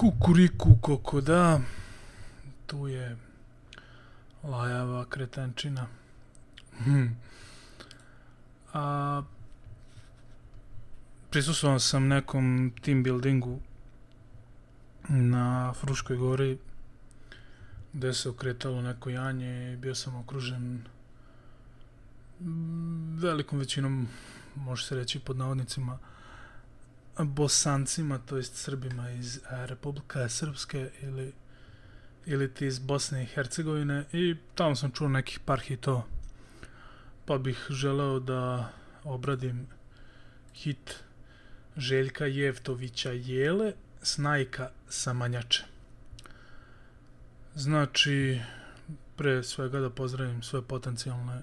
Kukuriku koko da, tu je lajava kretenčina. Hm. A, prisustuo sam nekom team buildingu na Fruškoj gori gde se okretalo neko janje i bio sam okružen velikom većinom može se reći pod navodnicima bosancima, to jest srbima iz e, Republika Srpske ili ili ti iz Bosne i Hercegovine i tamo sam čuo nekih par hitova. Pa bih želeo da obradim hit Željka Jevtovića Jele Snajka Samanjače znači pre svega da pozdravim sve potencijalne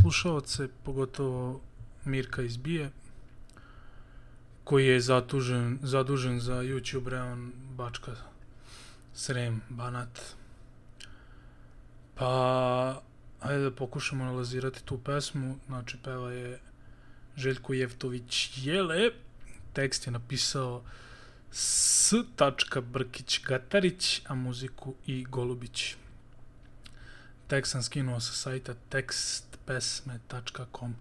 slušalce pogotovo Mirka iz Bije koji je zatužen, zadužen za YouTube Reon Bačka Srem Banat. Pa, ajde da pokušamo analizirati tu pesmu. Znači, peva je Željko Jevtović Jele. Tekst je napisao S. Brkić Gatarić, a muziku i Golubić. Tekst sam skinuo sa sajta tekstpesme.com.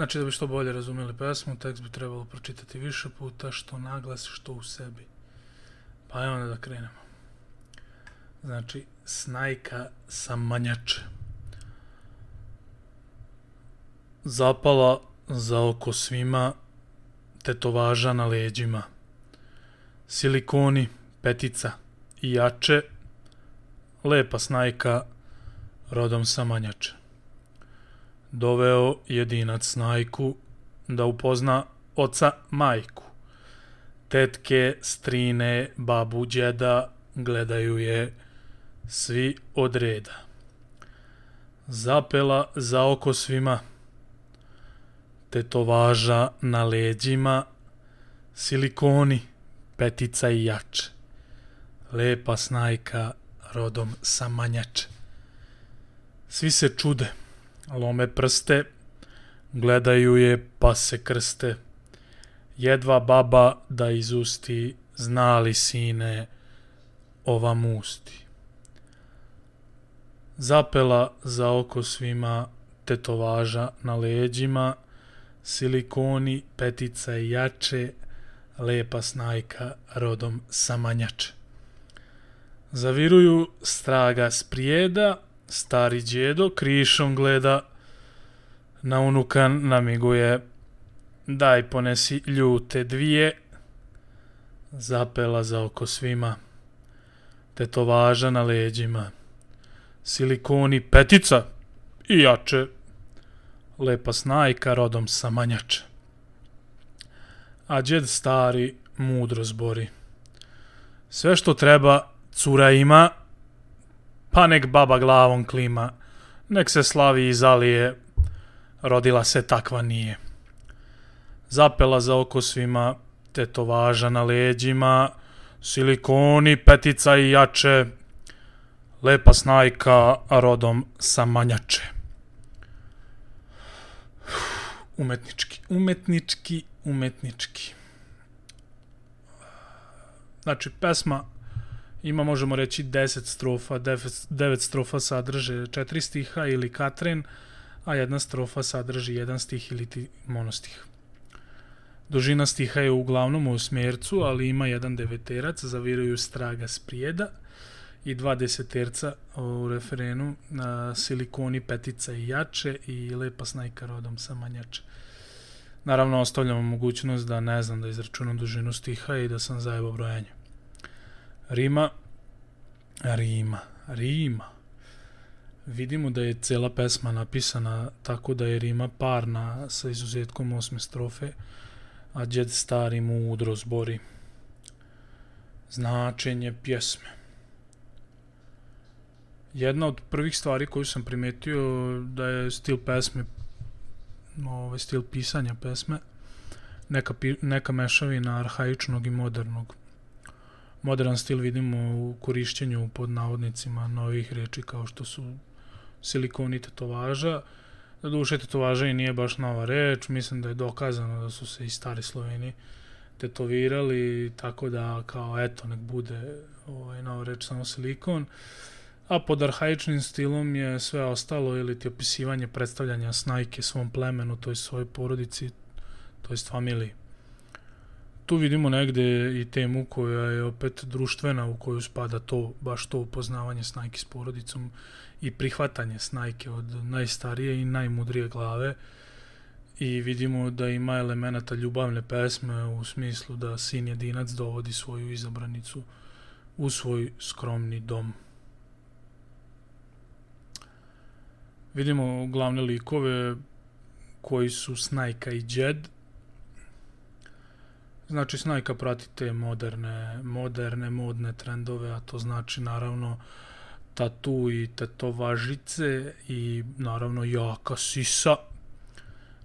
Znači da bi što bolje razumeli pesmu, tekst bi trebalo pročitati više puta, što naglas, što u sebi. Pa evo da krenemo. Znači, snajka sa manjače. Zapala za oko svima, tetovaža na leđima. Silikoni, petica i jače, lepa snajka, rodom sa manjače doveo jedinac snajku da upozna oca majku. Tetke, strine, babu, djeda gledaju je svi od reda. Zapela za oko svima, tetovaža na leđima, silikoni, petica i jače. Lepa snajka rodom sa manjače. Svi se čude lome prste, gledaju je pa se krste. Jedva baba da izusti, znali sine, ova musti. Zapela za oko svima tetovaža na leđima, silikoni, petica i jače, lepa snajka rodom samanjače. Zaviruju straga sprijeda, stari djedo krišom gleda na unuka namiguje daj ponesi ljute dvije zapela za oko svima tetovaža na leđima. Silikoni petica i jače. Lepa snajka rodom sa manjače a djed stari mudro zbori. Sve što treba cura ima pa nek baba glavom klima, nek se slavi i zalije, rodila se takva nije. Zapela za oko svima, tetovaža na leđima, silikoni, petica i jače, lepa snajka rodom sa manjače. Umetnički, umetnički, umetnički. Znači, pesma ima možemo reći 10 strofa, 9 strofa sadrže 4 stiha ili katren, a jedna strofa sadrži jedan stih ili ti monostih. Dužina stiha je uglavnom u smjercu, ali ima jedan deveterac, zaviruju straga sprijeda i dva deseterca u referenu na silikoni, petica i jače i lepa snajka rodom sa manjače. Naravno, ostavljamo mogućnost da ne znam da izračunam dužinu stiha i da sam zajebo brojanje. Rima, Rima, Rima. Vidimo da je cela pesma napisana tako da je Rima parna sa izuzetkom osme strofe, a djed stari mu udro zbori. Značenje pjesme. Jedna od prvih stvari koju sam primetio da je stil pesme, ovaj stil pisanja pesme, neka, neka mešavina arhaičnog i modernog modern stil vidimo u korišćenju pod navodnicima novih reči kao što su silikoni tetovaža. Doduše tetovaža i nije baš nova reč, mislim da je dokazano da su se i stari Sloveni tetovirali, tako da kao eto nek bude ovaj, nova reč samo silikon. A pod arhaičnim stilom je sve ostalo ili ti opisivanje predstavljanja snajke svom plemenu, to je svojoj porodici, to je familiji. Tu vidimo negde i temu koja je opet društvena u koju spada to, baš to upoznavanje snajke s porodicom i prihvatanje snajke od najstarije i najmudrije glave i vidimo da ima elemenata ljubavne pesme u smislu da sin jedinac dovodi svoju izabranicu u svoj skromni dom. Vidimo glavne likove koji su Snajka i Jed. Znači Snajka prati te moderne, moderne modne trendove, a to znači naravno tatu i tetovažice i naravno jaka sisa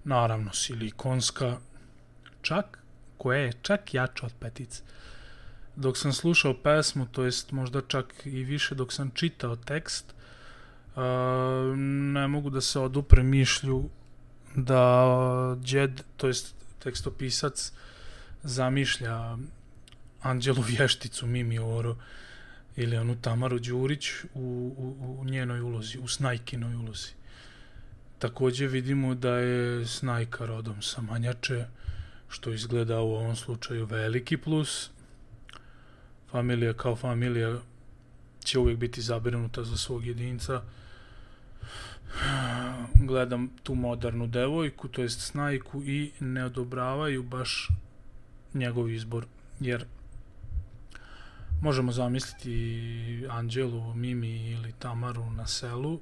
naravno silikonska, čak, koja je čak jača od petice. Dok sam slušao pesmu, to jest možda čak i više dok sam čitao tekst, uh, ne mogu da se odupre mišlju da Jed, to jest tekstopisac, zamišlja Anđelu Vješticu Mimi Oro ili onu Tamaru Đurić u, u, u njenoj ulozi, u Snajkinoj ulozi. Takođe vidimo da je Snajka rodom sa Manjače, što izgleda u ovom slučaju veliki plus. Familija kao familija će uvijek biti zabrinuta za svog jedinca. Gledam tu modernu devojku, to jest Snajku, i ne odobravaju baš njegov izbor, jer možemo zamisliti Anđelu, Mimi ili Tamaru na selu,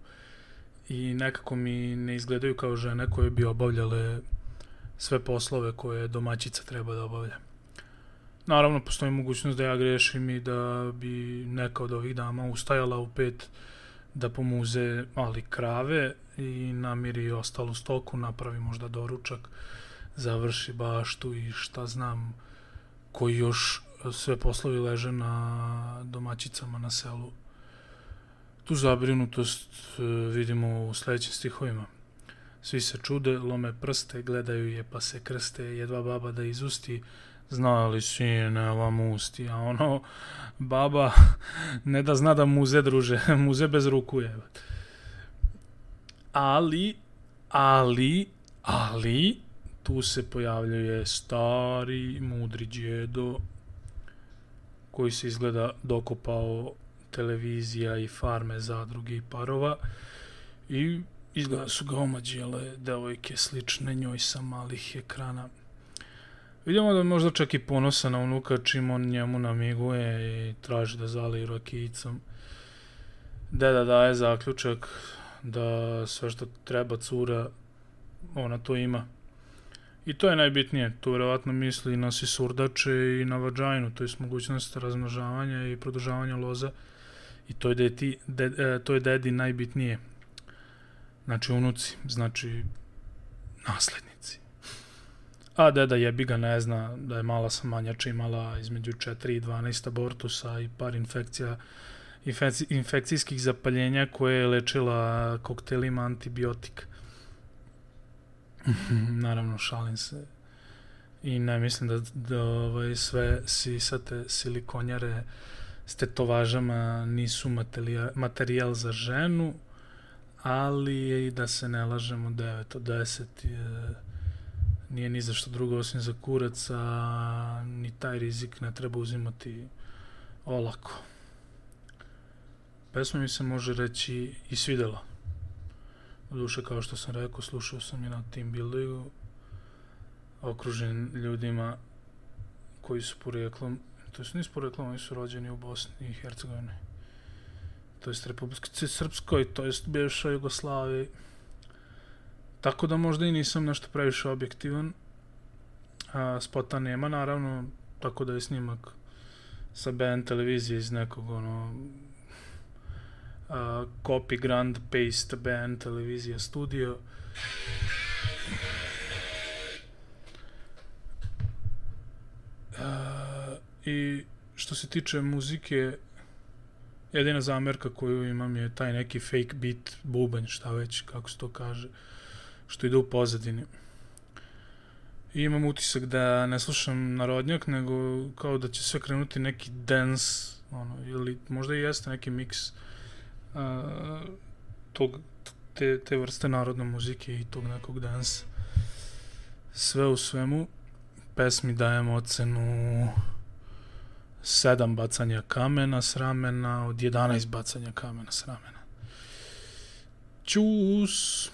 i nekako mi ne izgledaju kao žene koje bi obavljale sve poslove koje domaćica treba da obavlja. Naravno, postoji mogućnost da ja grešim i da bi neka od ovih dama ustajala u pet da pomuze mali krave i namiri ostalu stoku, napravi možda doručak, završi baštu i šta znam koji još e, sve poslovi leže na domaćicama na selu Tu zabrinutost e, vidimo u sledećim stihovima. Svi se čude, lome prste, gledaju je pa se krste, jedva baba da izusti, znali sine, vam usti, a ono, baba ne da zna da muze druže, muze bez ruku je. Ali, ali, ali, tu se pojavljuje stari, mudri djedo, koji se izgleda dokopao televizija i farme zadruge i parova i izgleda su ga omađele devojke slične njoj sa malih ekrana. Vidimo da je možda čak i ponosa na unuka čim on njemu namiguje i traži da zali rakijicom. Deda daje zaključak da sve što treba cura, ona to ima. I to je najbitnije, tu vjerovatno misli na sisurdače i na vađajnu, to je mogućnost razmnožavanja i produžavanja loza. I to je, deti, de, e, to je dedi najbitnije. Znači unuci, znači naslednici. A deda jebi ga ne zna da je mala samanjača imala između 4 i 12 abortusa i par infekcija infekcijskih zapaljenja koje je lečila koktelima antibiotika. Mhm, naravno, šalim se. I ne mislim da, da ovaj, sve sisate silikonjare s tetovažama nisu materijal, materijal za ženu, ali je i da se ne lažemo 9 od 10 je, nije ni za što drugo osim za kurac, a ni taj rizik ne treba uzimati olako. Pesma mi se može reći i svidela. Duše, kao što sam rekao, slušao sam je na team buildingu, okružen ljudima koji su porijeklom to jest nisu poreklom, oni su rođeni u Bosni i Hercegovini. To jest Republike Srpskoj, to jest bivša Jugoslaviji. Tako da možda i nisam nešto previše objektivan. A, spota nema, naravno, tako da je snimak sa BN televizije iz nekog, ono, copy grand paste band, televizija studio. I što se tiče muzike, jedina zamerka koju imam je taj neki fake beat, bubanj, šta već, kako se to kaže, što ide u pozadini. I imam utisak da ne slušam narodnjak, nego kao da će sve krenuti neki dance, ono, ili možda i jeste neki miks uh, tog, te, te vrste narodne muzike i tog nekog dansa. Sve u svemu, pesmi dajem ocenu 7 bacanja kamena s ramena od 11 bacanja kamena s ramena. Ćus!